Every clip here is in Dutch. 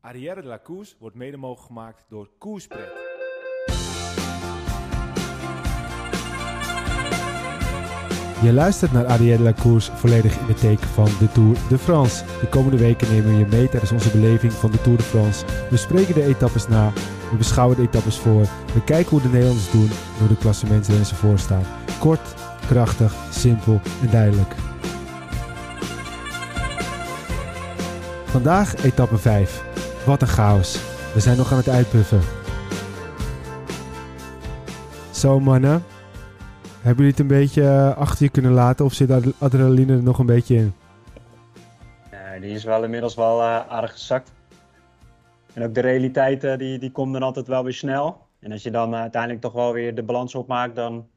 Arrière de la Course wordt mede mogelijk gemaakt door Koerspret. Je luistert naar Arrière de la Course volledig in het teken van de Tour de France. De komende weken nemen we je mee tijdens onze beleving van de Tour de France. We spreken de etappes na, we beschouwen de etappes voor, we kijken hoe de Nederlanders doen door de klassementsrenners ervoor staan. Kort, krachtig, simpel en duidelijk. Vandaag etappe 5. Wat een chaos. We zijn nog aan het uitpuffen. Zo mannen, hebben jullie het een beetje eh, achter je kunnen laten of zit adrenaline er nog een beetje in? Die is wel inmiddels wel uh, aardig gezakt. En ook de realiteit uh, die, die komt dan altijd wel weer snel. En als je dan uiteindelijk toch wel weer de balans opmaakt, dan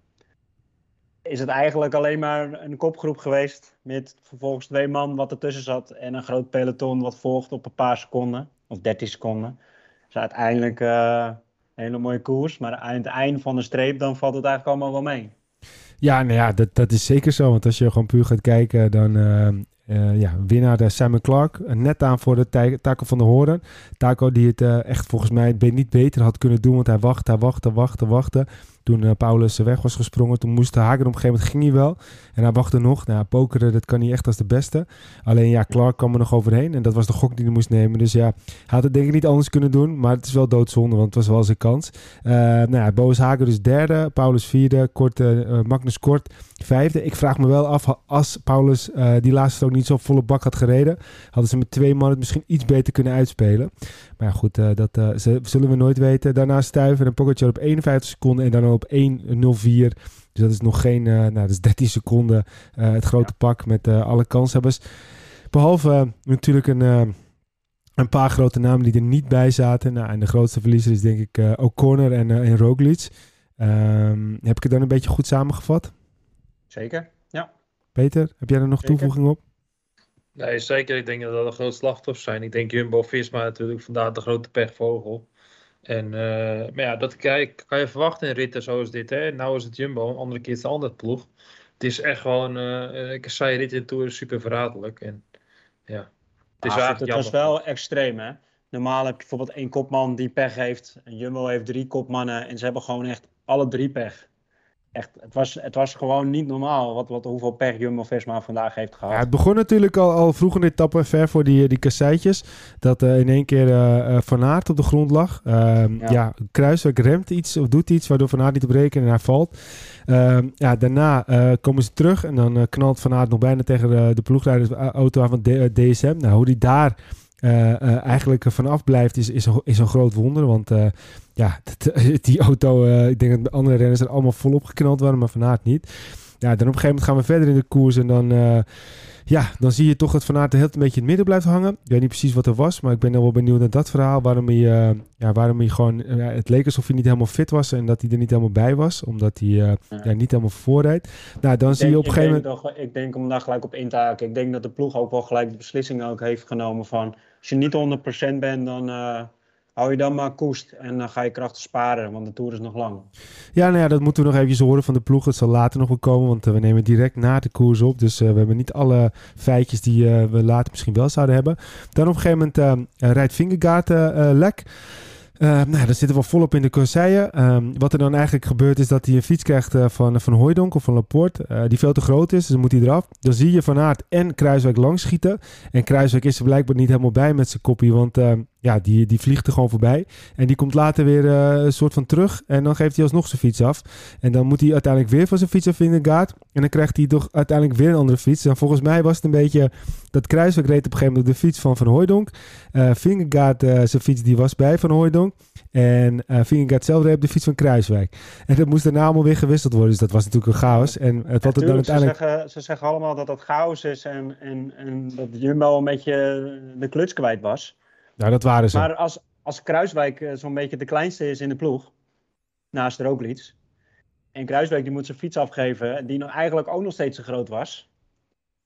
is het eigenlijk alleen maar een kopgroep geweest. Met vervolgens twee man wat ertussen zat en een groot peloton wat volgt op een paar seconden. Of 13 seconden. Dus uiteindelijk een hele mooie koers. Maar aan het eind van de streep dan valt het eigenlijk allemaal wel mee. Ja, nou ja, dat, dat is zeker zo. Want als je gewoon puur gaat kijken, dan uh, uh, ja, winnaar de Simon Clark. Net aan voor de Taco van de Horen. Taco die het echt volgens mij niet beter had kunnen doen. Want hij wachtte, hij wachtte, wachtte, wachtte. Toen uh, Paulus weg was gesprongen, toen moest Hagen op een gegeven moment ging hij wel. En hij wachtte nog. Nou, pokeren, dat kan hij echt als de beste. Alleen ja, Clark kwam er nog overheen. En dat was de gok die hij moest nemen. Dus ja, hij had het denk ik niet anders kunnen doen. Maar het is wel doodzonde, want het was wel zijn kans. Uh, nou ja, Boas Hagen dus derde. Paulus vierde. Kort, uh, Magnus Kort vijfde. Ik vraag me wel af, als Paulus die laatste ook niet zo volle bak had gereden... hadden ze met twee mannen het misschien iets beter kunnen uitspelen. Maar ja, goed, dat zullen we nooit weten. Daarna Stuiven en Pogacar op 51 seconden en dan op 1.04. Dus dat is nog geen, uh, nou, dat is 13 seconden uh, het grote ja. pak met uh, alle kanshebbers. Behalve natuurlijk een, een paar grote namen die er niet bij zaten. Nou, en de grootste verliezer is denk ik O'Connor en, en Roglic. Um, heb ik het dan een beetje goed samengevat? Zeker, ja. Peter, heb jij er nog zeker. toevoeging op? Nee, zeker. Ik denk dat dat een groot slachtoffer zijn. Ik denk Jumbo-Visma natuurlijk vandaar de grote pechvogel. En, uh, maar ja, dat kan je, kan je verwachten in ritten zoals dit. Hè? Nou is het Jumbo, een andere keer is het andere ploeg. Het is echt gewoon, uh, ik zei rit in Tour super verraderlijk. En, ja, het is ah, het was wel extreem hè. Normaal heb je bijvoorbeeld één kopman die pech heeft. En Jumbo heeft drie kopmannen en ze hebben gewoon echt alle drie pech echt, het, was, het was gewoon niet normaal wat, wat, hoeveel pech Jumbo-Visma vandaag heeft gehad. Ja, het begon natuurlijk al, al vroeg in de etappe, ver voor die, die kasseitjes, dat uh, in één keer uh, Van Aert op de grond lag. Uh, ja. ja, Kruiswijk remt iets of doet iets, waardoor Van Aert niet op rekenen en hij valt. Ehm, ja, daarna komen ze terug en dan knalt Van Aert nog bijna tegen de, de ploegleidersauto aan van DSM. Nou, hoe die daar... Uh, eigenlijk vanaf blijft, is, is, is een groot wonder. Want uh, ja, die auto, uh, ik denk dat de andere renners er allemaal volop geknald waren, maar Van Aert niet. Ja, dan op een gegeven moment gaan we verder in de koers en dan, ja, dan zie je toch dat Van Aert heel een beetje in het midden blijft hangen. Ik weet niet precies wat er was, maar ik ben wel benieuwd naar dat verhaal. Waarom hij, ja, waarom hij gewoon, het leek alsof hij niet helemaal fit was en dat hij er niet helemaal bij was, omdat hij ja. ja. niet helemaal voorrijdt. Nou, dan ik zie denk, je op een gegeven moment... Ik denk om daar gelijk op in te haken, ik denk dat de ploeg ook wel gelijk de beslissing ook heeft genomen van als je niet 100% bent, dan uh, hou je dan maar koest en dan ga je krachten sparen, want de Tour is nog lang. Ja, nou ja, dat moeten we nog eventjes horen van de ploeg. Het zal later nog wel komen, want uh, we nemen direct na de koers op. Dus uh, we hebben niet alle feitjes die we later misschien wel zouden hebben. Dan op een gegeven moment rijdt Vingegaard lek. Uh, nou, dan zitten we volop in de kasseien. Um, wat er dan eigenlijk gebeurt is dat hij een fiets krijgt uh, van, van of van Laporte. Uh, die veel te groot is, dus moet hij eraf. Dan zie je Van Aert en Kruiswijk langs schieten. En Kruiswijk is er blijkbaar niet helemaal bij met zijn koppie. Want ja, die, die vliegt er gewoon voorbij. En die komt later weer een soort van terug. En dan geeft hij alsnog zijn fiets af. En dan moet hij uiteindelijk weer van zijn fiets af in de gaat. En dan krijgt hij toch uiteindelijk weer een andere fiets. En volgens mij was het een beetje... Dat Kruiswijk reed op een gegeven moment de fiets van Van Hooijdonk. Uh, Vingegaard, uh, zijn fiets, die was bij Van Hooijdonk. En uh, Vingegaard zelf reed op de fiets van Kruiswijk. En dat moest daarna allemaal weer gewisseld worden. Dus dat was natuurlijk een chaos. En het, wat ja, dan uiteindelijk... ze, zeggen, ze zeggen allemaal dat dat chaos is. En, en, en dat Jumbo een beetje de kluts kwijt was. Nou, dat waren ze. Maar als, als Kruiswijk zo'n beetje de kleinste is in de ploeg. Naast Roglic. En Kruiswijk die moet zijn fiets afgeven. Die nog eigenlijk ook nog steeds zo groot was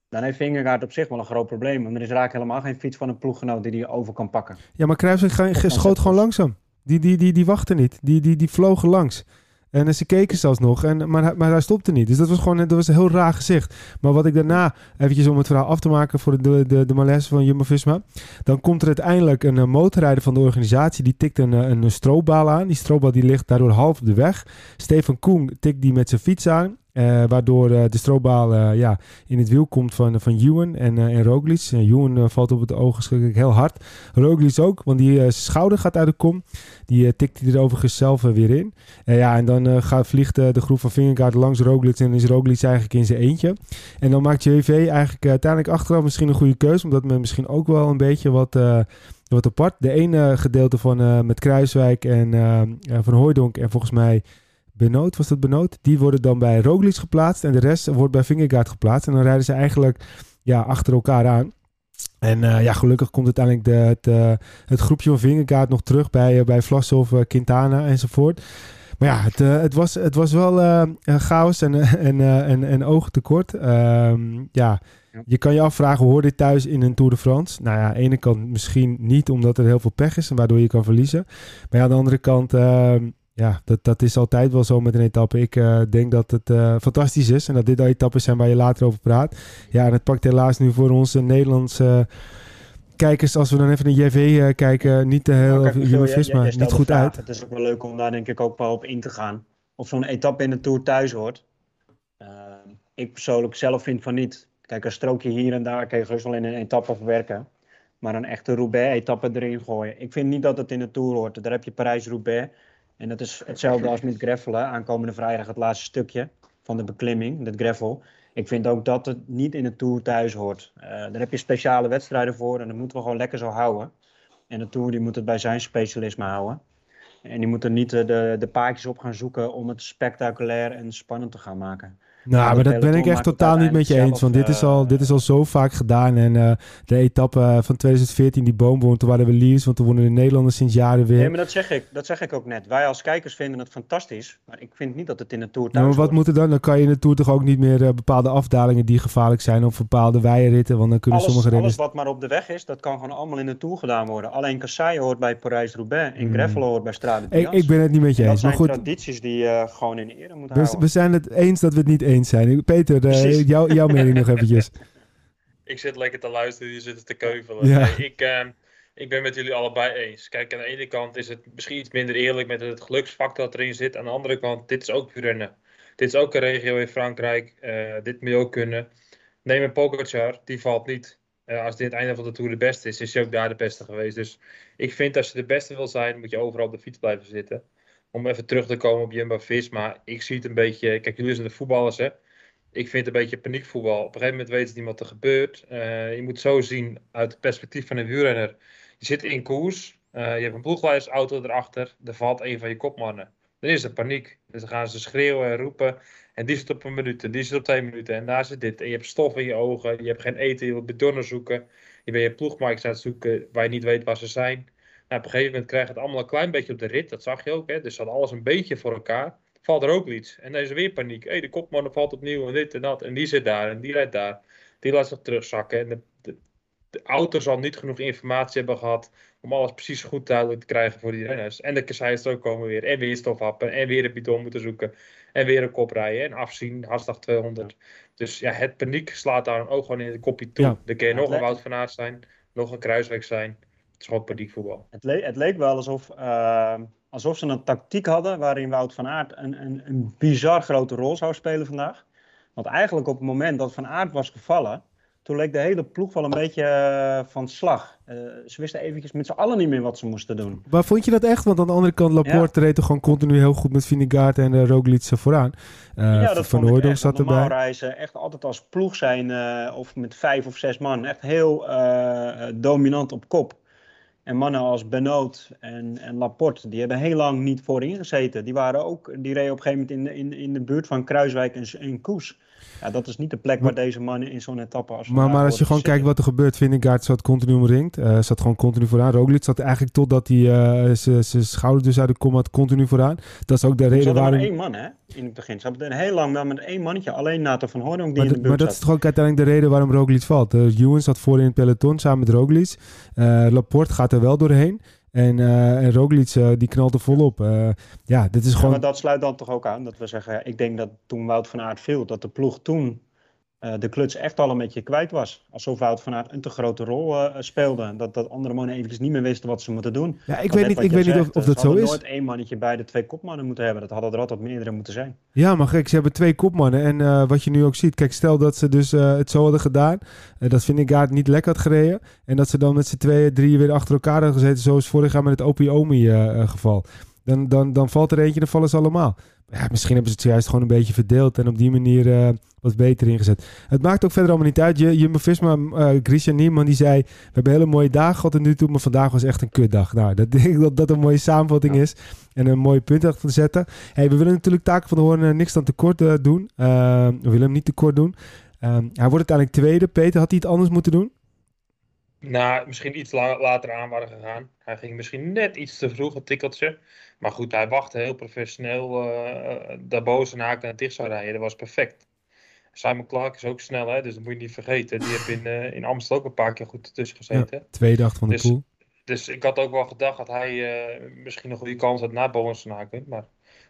dan heeft Vingegaard op zich wel een groot probleem. Want er is raak helemaal geen fiets van een ploeggenoot die die over kan pakken. Ja, maar Kruiswijk schoot gewoon langzaam. Die, die, die, die wachten niet. Die, die, die vlogen langs. En ze keken zelfs nog, en, maar, maar hij stopte niet. Dus dat was gewoon dat was een heel raar gezicht. Maar wat ik daarna, eventjes om het verhaal af te maken voor de, de, de malaise van Jumbo-Visma. Dan komt er uiteindelijk een eh, motorrijder van de organisatie. Die tikt een, eh, een stroopbal aan. Die stroopbal die ligt daardoor half op de weg. Stefan Koen tikt die met zijn fiets aan. Eh, waardoor eh, de stroopbal eh, ja, in het wiel komt van, van Ewan en, en Roglic. Ewan valt op het oog verschrikkelijk heel hard. Roglic ook, want die schouder gaat uit de kom. Die tikt hij er overigens zelf weer in. Ja, en dan gaat, vliegt de groep van Vingegaard langs Roglic en is Roglic eigenlijk in zijn eentje. En dan maakt JV eigenlijk uiteindelijk achteraf misschien een goede keuze, omdat men misschien ook wel een beetje wat, wat apart. De ene gedeelte van met Kruiswijk en Van Hooijdonk en volgens mij Benoot, was dat Benoot? Die worden dan bij Roglic geplaatst en de rest wordt bij Vingegaard geplaatst. En dan rijden ze eigenlijk ja, achter elkaar aan. En eh, ja, gelukkig komt uiteindelijk de, het, eh, het groepje van Vingegaard nog terug bij, uh, bij Vlasov, uh, Quintana enzovoort. Maar ja, het, uh, het, was, het was wel uh, chaos en, en, uh, en, en oogtekort. Um, ja, je kan je afvragen, hoort dit thuis in een Tour de France? Nou ja, aan de ene kant misschien niet, omdat er heel veel pech is en waardoor je kan verliezen. Maar ja, aan de andere kant, uh, ja, dat, dat is altijd wel zo met een etappe. Ik uh, denk dat het uh, fantastisch is en dat dit al etappes zijn waar je later over praat. Ja, en het pakt helaas nu voor onze Nederlandse kijkers, als we dan even naar JV uh, kijken, niet te heel, Nou, Jumbo-Visma, niet goed vraag. uit. Het is ook wel leuk om daar denk ik ook wel op in te gaan. Of zo'n etappe in de Tour thuis hoort. Ik persoonlijk zelf vind van niet. Kijk, een strookje hier en daar kan je gerust wel in een etappe verwerken. Maar een echte Roubaix-etappe erin gooien. Ik vind niet dat het in de Tour hoort. Daar heb je Parijs-Roubaix. En dat is hetzelfde als met gravelen. Aankomende vrijdag het laatste stukje van de beklimming, dat gravel. Ik vind ook dat het niet in de Tour thuis hoort. Uh, daar heb je speciale wedstrijden voor en dat moeten we gewoon lekker zo houden. En de Tour die moet het bij zijn specialisme houden. En die moet er niet de, de, de op gaan zoeken om het spectaculair en spannend te gaan maken. Nou, maar dat ben ik echt totaal niet met je eens. Want dit is, al, uh, dit is al zo vaak gedaan. En uh, de etappe van 2014, die boomboom, toen waren we leaders. Want toen wonnen de Nederlanders sinds jaren weer. Nee, maar dat zeg, ik, dat zeg ik ook net. Wij als kijkers vinden het fantastisch. Maar ik vind niet dat het in de Tour thuis nou, maar wat moet er dan? Dan kan je in de Tour toch ook niet meer uh, bepaalde afdalingen die gevaarlijk zijn. Of bepaalde weienritten. Want dan kunnen alles, sommige renners... Alles wat maar op de weg is, dat kan gewoon allemaal in de Tour gedaan worden. Alleen Kasseien hoort bij Parijs-Roubaix. En Greffel hoort bij Strade ik, ik ben het niet met je eens. Dat maar goed, tradities die je gewoon in ere moet we, houden. we zijn het eens dat we het niet eens zijn. Peter, uh, jou, jouw mening nog eventjes. Ik zit lekker te luisteren, jullie zitten te keuvelen. Ja. Nee, ik, uh, ik ben met jullie allebei eens. Kijk, aan de ene kant is het misschien iets minder eerlijk met het geluksfactor dat erin zit. Aan de andere kant, dit is ook rennen. Dit is ook een regio in Frankrijk. Uh, dit moet je ook kunnen. Neem een Pogacar, die valt niet. Uh, als dit het einde van de Tour de beste is, is hij ook daar de beste geweest. Dus ik vind als je de beste wil zijn, moet je overal op de fiets blijven zitten. Om even terug te komen op Jumbo-Visma. Ik zie het een beetje... Kijk, jullie zijn de voetballers, hè ik vind het een beetje paniekvoetbal. Op een gegeven moment weet ze niet wat er gebeurt. Uh, je moet zo zien uit het perspectief van een wielrenner. Je zit in koers. Uh, je hebt een ploegleidersauto erachter. Er valt een van je kopmannen. Dan is er paniek. Dus dan gaan ze schreeuwen en roepen. En die zit op een minuut. En die zit op twee minuten. En daar zit dit. En je hebt stof in je ogen. Je hebt geen eten. Je wilt bedonnen zoeken. Je bent je ploegmaakjes aan het zoeken waar je niet weet waar ze zijn. Nou, op een gegeven moment krijg je het allemaal een klein beetje op de rit. Dat zag je ook. Hè? Dus ze hadden alles een beetje voor elkaar valt er ook iets. En dan is er weer paniek. Hé, hey, de kopman valt opnieuw en dit en dat. En die zit daar en die rijdt daar. Die laat zich terugzakken. En de, de, de, auto zal niet genoeg informatie hebben gehad om alles precies goed duidelijk te krijgen voor die renners. En de kasseis ook komen weer. En weer stofhappen. En weer een bidon moeten zoeken. En weer een kop rijden. En afzien. Hartslag 200. Dus ja, het paniek slaat daar ook gewoon in het kopje toe. Ja. Er kan je nog een Wout van Aert zijn. Nog een Kruisweg zijn. Het is gewoon paniekvoetbal. Het, le het leek wel alsof... Uh alsof ze een tactiek hadden waarin Wout van Aert een, een, een bizar grote rol zou spelen vandaag. Want eigenlijk op het moment dat Van Aert was gevallen, toen leek de hele ploeg wel een beetje uh, van slag. Uh, ze wisten eventjes met z'n allen niet meer wat ze moesten doen. Maar vond je dat echt? Want aan de andere kant, Laporte ja. reed er gewoon continu heel goed met Vinegaard en uh, Roglic vooraan. ja, dat van vond ik echt. zat Normaal erbij. reizen, echt altijd als ploeg zijn of met vijf of zes man. Echt heel dominant op kop. En mannen als Benoot en, en Laporte, die hebben heel lang niet voorin gezeten. Die, waren ook, die reden op een gegeven moment in de, in, in de buurt van Kruiswijk en, en Koes. Ja, dat is niet de plek waar deze mannen in zo'n etappe als Maar, maar als je gewoon kijkt wat er gebeurt, Vindegaard zat continu omringd. Uh, zat gewoon continu vooraan. Roglic zat eigenlijk totdat hij uh, zijn schouder dus uit de kom had, continu vooraan. Dat is ook de reden waarom... één man, hè? In het begin. Ze hebben heel lang met één mannetje, alleen Nathan van Hoorn die maar in de buurt Maar dat zat. is toch ook uiteindelijk de reden waarom Roglic valt. Uh, Ewan zat voor in het peloton samen met Roglic. Laporte gaat er wel doorheen. En, uh, en Roglic uh, die knalt er volop. Uh, ja, dit is Ja, gewoon... maar dat sluit dan toch ook aan dat we zeggen, ja, ik denk dat toen Wout van Aert viel, dat de ploeg toen eh, de kluts echt al een beetje kwijt was. Alsof Wout van Aert een te grote rol eh, speelde. Dat, dat andere mannen eventjes niet meer wisten wat ze moeten doen. Ja, ik Want weet niet, ik weet niet of, of eh, dat ze zo is. nooit één mannetje bij de twee kopmannen moeten hebben. Dat hadden er altijd meerdere moeten zijn. Ja, maar gek, ze hebben twee kopmannen. En eh, wat je nu ook ziet, kijk, stel dat ze dus eh, het zo hadden gedaan. eh, dat Vingegaard niet lekker had gereden. En dat ze dan met z'n tweeën, drieën weer achter elkaar hadden gezeten. Zoals vorig jaar met het Opiomi-geval. Dan, dan, dan valt er eentje, dan vallen ze allemaal. Ja, misschien hebben ze het juist gewoon een beetje verdeeld. En op die manier eh, wat beter ingezet. Het maakt ook verder allemaal niet uit. Jumbo-Visma, uh, Christian Niemann, die zei... We hebben hele mooie dagen gehad tot nu toe, maar vandaag was echt een kutdag. Nou, dat denk ik dat dat een mooie samenvatting Ja. is. En een mooi punt achter te zetten. Hey, we willen natuurlijk Taken van de Hoorn eh, niks dan tekort eh, doen. Eh, we willen hem niet tekort doen. Ehm, hij wordt uiteindelijk tweede. Peter, had hij het anders moeten doen? Nou, misschien iets la- later aan waren gegaan. Hij ging misschien net iets te vroeg, een tikkeltje. Maar goed, hij wachtte heel professioneel uh, daarboven haken en dicht zou rijden. Dat was perfect. Simon Clark is ook snel, hè? dus dat moet je niet vergeten. Die heeft in, uh, in Amsterdam ook een paar keer goed tussen gezeten. Tweede achter van de Dus- pool. Dus ik had ook wel gedacht dat hij uh, misschien nog een goede kans had na Bovensenaken. Maar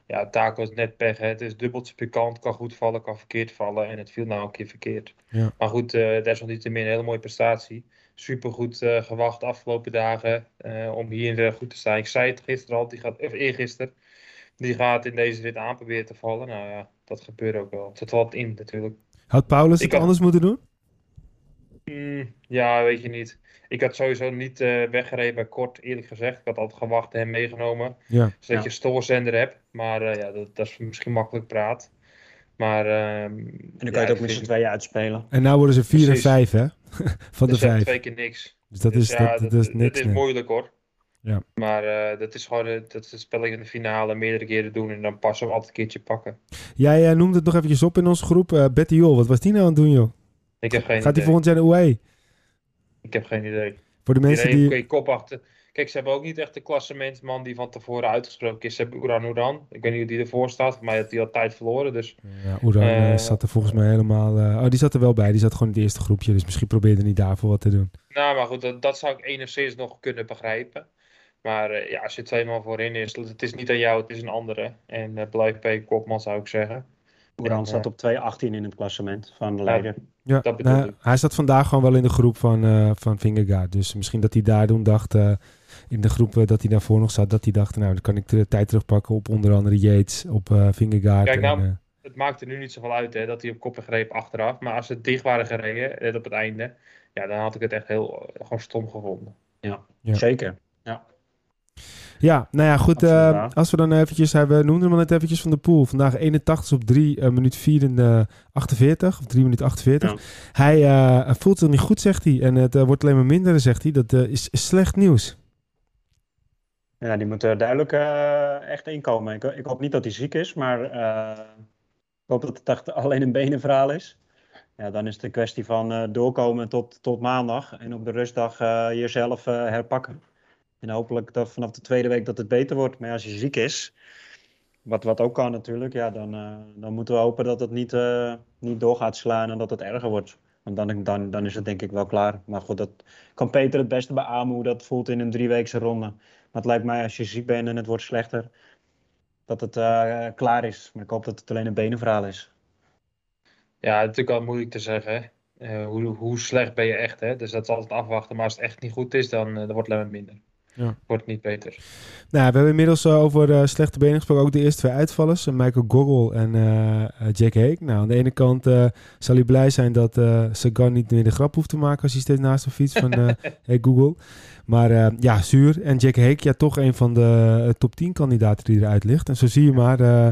ja, Taco is net pech. Hè? Het is dubbeltje pikant, kan goed vallen, kan verkeerd vallen. En het viel nou een keer verkeerd. Ja. Maar goed, uh, desalniettemin een hele mooie prestatie. Supergoed uh, gewacht de afgelopen dagen uh, om hier goed te staan. Ik zei het gisteren al, die gaat, of eergisteren. Die gaat in deze rit aan proberen te vallen. Nou ja, dat gebeurt ook wel. Het valt in natuurlijk. Had Paulus het had- anders moeten doen? Mm, ja, weet je niet. Ik had sowieso niet eh, weggereden bij Kort, eerlijk gezegd. Ik had altijd gewacht en hem meegenomen. Ja. Zodat Ja. je stoorzender hebt. Maar eh, ja, dat, dat is misschien makkelijk praat. Maar... ehm, En dan kan je het ook met z'n tweeën uitspelen. En nou worden ze vier Precies. en vijf, hè? van de Dus vijf. twee keer niks. Dus dat Dus is, ja, dat, dat is niks. is nee. moeilijk hoor. Ja. Maar eh, dat is gewoon dat is het spelletje in de finale meerdere keren doen en dan pas hem altijd een keertje pakken. Jij eh, noemde het nog eventjes op in onze groep. Eh, Betty Jol, wat was die nou aan het doen, joh? Ik heb geen Gaat die idee. volgend jaar naar UE? Ik heb geen idee. Voor de mensen die... kun je kop achter. Kijk, ze hebben ook niet echt de klassementsman die van tevoren uitgesproken is. Ze hebben Uran Uran. Ik weet niet hoe die ervoor staat. Voor mij had hij al tijd verloren. Dus Ja, Oeran eh, Eh, zat er volgens mij helemaal... eh, oh, die zat er wel bij. Die zat gewoon in het eerste groepje. Dus misschien probeerde hij niet daarvoor wat te doen. Nou, maar goed, dat, dat zou ik enigszins nog kunnen begrijpen. Maar eh, ja, als je tweemaal voorin is, het is niet aan jou, het is een andere. En eh blijf bij kopman, zou ik zeggen. Oeran staat eh, op 2.18 in het klassement van de leider. Ja, Dat nou, ik. hij zat vandaag gewoon wel in de groep van, eh van Vingegaard. Dus misschien dat hij daar toen dacht... eh, in de groep dat hij daarvoor nog zat... dat hij dacht, nou, dan kan ik de tijd terugpakken op onder andere Yates, op eh Vingegaard. Kijk, en, nou, eh, Het maakt er nu niet zoveel uit hè, dat hij op koppen greep achteraf. Maar als ze dicht waren gereden, net op het einde, ja, dan had ik het echt heel eh, gewoon stom gevonden. Ja. Zeker. Ja, nou ja, goed. Eh, als we dan eventjes, hij- we noemden hem net eventjes van de pool. Vandaag 81 op 3 eh, minuut 4 en eh, 48, of 3 minuut 48. Ja. Hij eh, voelt zich niet goed, zegt hij. En het wordt alleen maar minder, zegt hij. Dat eh, is, is slecht nieuws. Ja, die moet er duidelijk eh, echt inkomen. Ik, ik hoop niet dat hij ziek is, maar eh, ik hoop dat het echt alleen een benenverhaal is. Ja, dan is het een kwestie van eh, doorkomen tot, tot maandag en op de rustdag eh, jezelf eh, herpakken. En hopelijk dat vanaf de tweede week dat het beter wordt. Maar als je ziek is, wat, wat ook kan natuurlijk, ja, dan, eh, dan moeten we hopen dat het niet, eh, niet door gaat slaan en dat het erger wordt. Want dan, dan, dan is het denk ik wel klaar. Maar goed, dat kan Peter het beste beamen hoe dat voelt in een drieweekse ronde. Maar het lijkt mij als je ziek bent en het wordt slechter, dat het eh, klaar is. Maar ik hoop dat het alleen een benenverhaal is. Ja, natuurlijk wel moeilijk te zeggen. Eh, hoe, hoe slecht ben je echt, hè? Dus dat is altijd afwachten. Maar als het echt niet goed is, dan, eh, wordt het alleen minder. Ja. Wordt het niet beter. Nou, we hebben inmiddels eh, over eh, slechte benen gesproken. Ook de eerste twee uitvallers. eh, Michael Goggle en Jack Hake. Nou, aan de ene kant eh, zal hij blij zijn dat eh Sagan niet meer de grap hoeft te maken als hij steeds naast hem fietst van eh hey Google. Maar eh, ja, zuur. En Jack Hake, ja, toch een van de top 10 kandidaten die eruit ligt. En zo zie je maar, eh,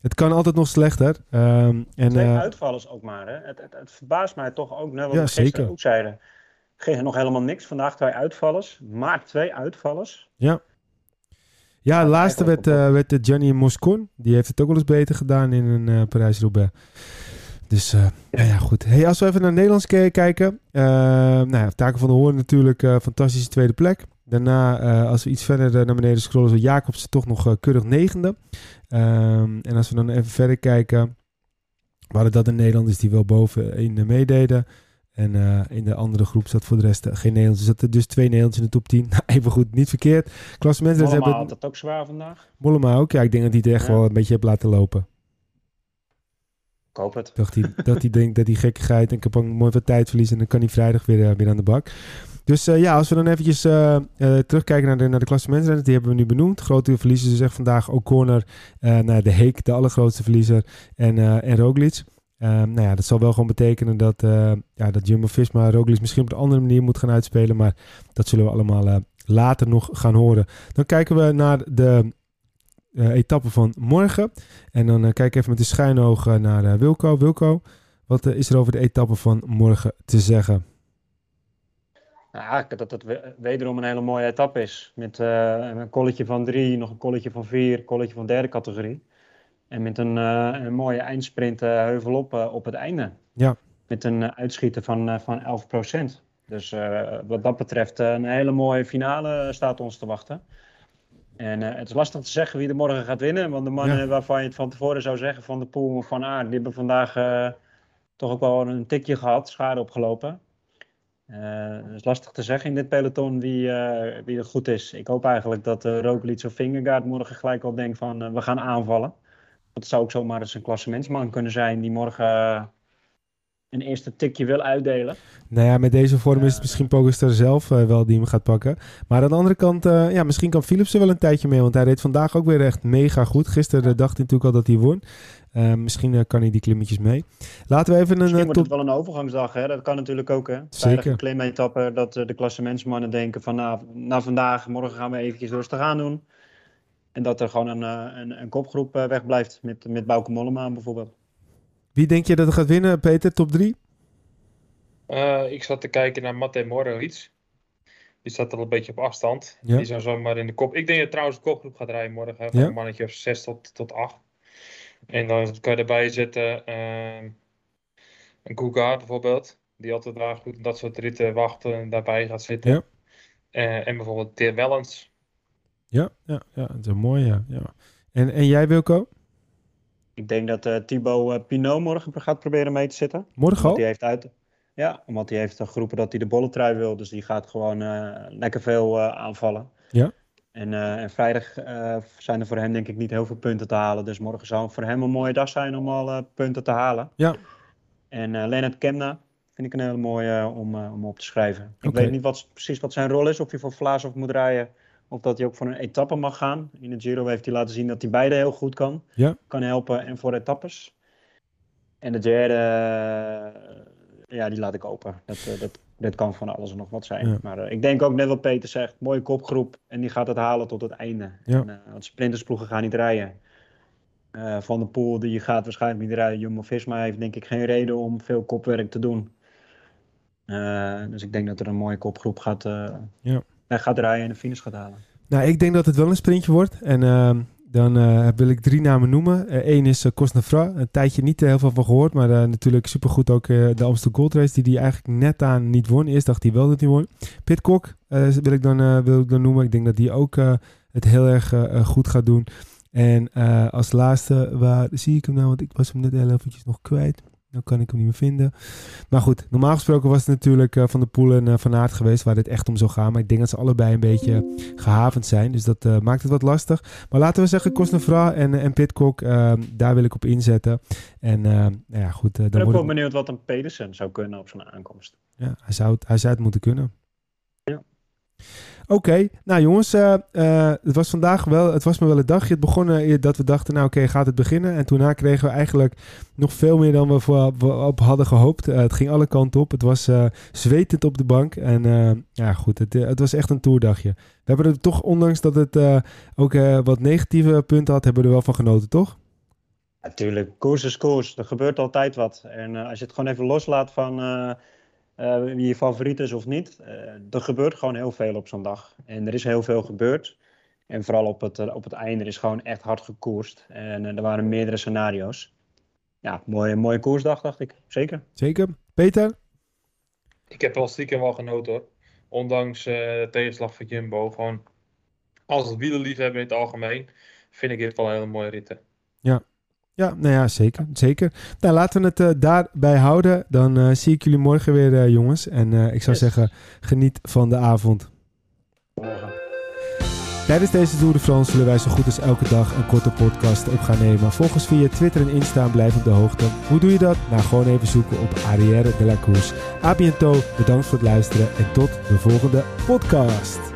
het kan altijd nog slechter. Ehm, en, Twee uitvallers ook maar. Hè? Het, het, het verbaast mij toch ook, net wat Ja, we gisteren ook zeiden. Gisteren nog helemaal niks. Vandaag twee uitvallers. Maar twee uitvallers. Ja, de laatste werd, eh werd de Gianni Moscon. Die heeft het ook wel eens beter gedaan in een eh Parijs-Roubaix. Dus eh, ja. ja, goed. Hey, als we even naar Nederlands ke- kijken. nou ja, Taken van de Hoorn natuurlijk fantastische tweede plek. Daarna, als we iets verder naar beneden scrollen, is Jacobsen toch nog keurig negende. Ehm, en als we dan even verder kijken. We hadden dat in Nederlanders die wel boven in de meededen. En eh, in de andere groep zat voor de rest eh, geen Nederlands. Er zaten dus twee Nederlands in de top 10. Nou, even goed, niet verkeerd. Klassementen Mollema hebben... had het ook zwaar vandaag. Mollema ook. Ja, ik denk dat hij het echt Ja. wel een beetje heeft laten lopen. Ik hoop het. Dacht hij, dat hij denkt dat hij gekkigheid en ik heb ook mooi wat tijd verliezen. En dan kan hij vrijdag weer, eh, weer aan de bak. Dus ja, als we dan eventjes terugkijken naar de, naar de klassementsrenners. Die hebben we nu benoemd. Grote verliezers dus echt vandaag ook corner naar de Heek, de allergrootste verliezer. En, en Roglic. Eh, nou ja, dat zal wel gewoon betekenen dat, eh ja, dat Jumbo-Visma Roglic misschien op een andere manier moet gaan uitspelen. Maar dat zullen we allemaal eh, later nog gaan horen. Dan kijken we naar de eh, etappe van morgen. En dan kijk even met de schuinoog eh, naar Wilco. Wilco, wat is er over de etappe van morgen te zeggen? Ja, dat het we- wederom een hele mooie etappe is. Met een kolletje van drie, nog een kolletje van vier, een kolletje van derde categorie. En met een, eh, een mooie eindsprint eh, heuvelop eh, op het einde. Ja. Met een uitschieten van, van 11%. Dus eh, wat dat betreft een hele mooie finale staat ons te wachten. En het is lastig te zeggen wie er morgen gaat winnen. Want de mannen Ja. waarvan je het van tevoren zou zeggen, Van de Poel of Van Aert, die hebben vandaag toch ook wel een tikje gehad, schade opgelopen. Het is lastig te zeggen in dit peloton wie, wie er goed is. Ik hoop eigenlijk dat uh, Roglic of Vingegaard morgen gelijk al denkt van we gaan aanvallen. Dat zou ook zomaar eens een klassementsman kunnen zijn die morgen eh, een eerste tikje wil uitdelen. Nou ja, met deze vorm is het Ja. misschien Pogacar zelf eh, wel die hem gaat pakken. Maar aan de andere kant, eh, ja, misschien kan Philips er wel een tijdje mee. Want hij reed vandaag ook weer echt mega goed. Gisteren eh, dacht hij natuurlijk al dat hij won. Eh, misschien eh, kan hij die klimmetjes mee. Laten we even een Misschien eh, wordt top... het wel een overgangsdag, hè? dat kan natuurlijk ook. Hè? Zeker. Klimetappe dat eh, de klassementsmannen denken van nou, na vandaag, morgen gaan we eventjes rustig aan doen. En dat er gewoon een, eh, een, een kopgroep eh, wegblijft met, met Bauke Mollema bijvoorbeeld. Wie denk je dat er gaat winnen, Peter? Top 3? Eh, ik zat te kijken naar Matej Morovic. Die staat al een beetje op afstand. Ja. Die zou zomaar in de kop. Ik denk dat trouwens de kopgroep gaat rijden morgen. Hè, van Ja. een mannetje of 6 tot, tot 8. En dan kan je erbij zetten ehm, een Cougar bijvoorbeeld. Die altijd daar goed in dat soort ritten wachten en daarbij gaat zitten. Ja. Eh, en bijvoorbeeld Teer Wellens. Ja, ja, ja, dat is een mooi, ja. ja. En, en jij, Wilco? Ik denk dat eh Thibaut eh, Pinot morgen gaat proberen mee te zitten. Morgen al? hij heeft uit... Ja, omdat hij heeft geroepen dat hij de bolletrui wil. Dus die gaat gewoon eh, lekker veel aanvallen. Ja. En, en vrijdag zijn er voor hem denk ik niet heel veel punten te halen. Dus morgen zou voor hem een mooie dag zijn om al punten te halen. Ja. En Leonard Kemna vind ik een hele mooie om, om op te schrijven. Ik weet niet wat, precies wat zijn rol is. Of hij voor Vlaas of moet rijden. Of dat hij ook voor een etappe mag gaan. In de Giro heeft hij laten zien dat hij beide heel goed kan. Ja. Kan helpen en voor etappes. En de derde, eh, ja, die laat ik open. Dat, eh, dat, dat kan van alles en nog wat zijn. Ja. Maar eh, ik denk ook net wat Peter zegt. Mooie kopgroep. En die gaat het halen tot het einde. Ja. En, want sprintersploegen gaan niet rijden. Van de Poel die gaat waarschijnlijk niet rijden. Jumbo-Visma heeft denk ik geen reden om veel kopwerk te doen. Dus ik denk dat er een mooie kopgroep gaat, eh, Ja. gaat rijden en de finish gaat halen. Nou, ik denk dat het wel een sprintje wordt. En ehm, dan eh, wil ik drie namen noemen. Eén is uh, Cosnefra. Een tijdje niet eh, heel veel van gehoord. Maar eh, natuurlijk supergoed ook eh, de Amstel Gold Race. Die hij eigenlijk net aan niet won. Eerst dacht hij wel dat hij won. Pitcock eh, wil, ik dan, eh, wil ik dan noemen. Ik denk dat hij ook eh, het heel erg eh, eh, goed gaat doen. En eh, als laatste, waar zie ik hem nou? Want ik was hem net heel eventjes nog kwijt. Dan kan ik hem niet meer vinden. Maar goed, normaal gesproken was het natuurlijk eh, Van de Poel en eh, Van Aert geweest waar dit echt om zou gaan. Maar ik denk dat ze allebei een beetje gehavend zijn. Dus dat eh, maakt het wat lastig. Maar laten we zeggen Cosnefra en, en Pitcock, daar wil ik op inzetten. En nou ja, goed. eh, Ik ben dan ook wel het, benieuwd wat een Pedersen zou kunnen op zijn aankomst. ja, hij, zou het, hij zou het moeten kunnen. Ja. Oké, nou jongens, eh, eh, het was vandaag wel, het was me wel een dagje. Het begon eh, dat we dachten, nou oké, gaat het beginnen? En toen kregen we eigenlijk nog veel meer dan we voor, op hadden gehoopt. Eh, het ging alle kanten op. Het was zwetend op de bank. En ja, goed, het, het was echt een toerdagje. We hebben er toch, ondanks dat het ook wat negatieve punten had, hebben we er wel van genoten, toch? Natuurlijk, koers is koers. Er gebeurt altijd wat. En als je het gewoon even loslaat van eh, wie je favoriet is of niet. eh, er gebeurt gewoon heel veel op zo'n dag. En er is heel veel gebeurd. En vooral op het, eh, op het einde is gewoon echt hard gekoerst. En er waren meerdere scenario's. Ja, mooie, mooie koersdag, dacht ik. Zeker. Zeker. Peter? Ik heb wel stiekem wel genoten hoor. Ondanks eh, de tegenslag van Jumbo. Gewoon als het wielerliefhebber in het algemeen. Vind ik dit wel een hele mooie ritten. Ja, nou ja, zeker. zeker. Nou, laten we het uh, daarbij houden. Dan uh, zie ik jullie morgen weer, uh, jongens. En ik zou yes. zeggen, geniet van de avond. Morgen. Tijdens deze Tour de France zullen wij zo goed als elke dag een korte podcast op gaan nemen. Volg ons via Twitter en Insta en blijf op de hoogte. Hoe doe je dat? Nou, gewoon even zoeken op Arrière de la Course. A bientôt, bedankt voor het luisteren en tot de volgende podcast.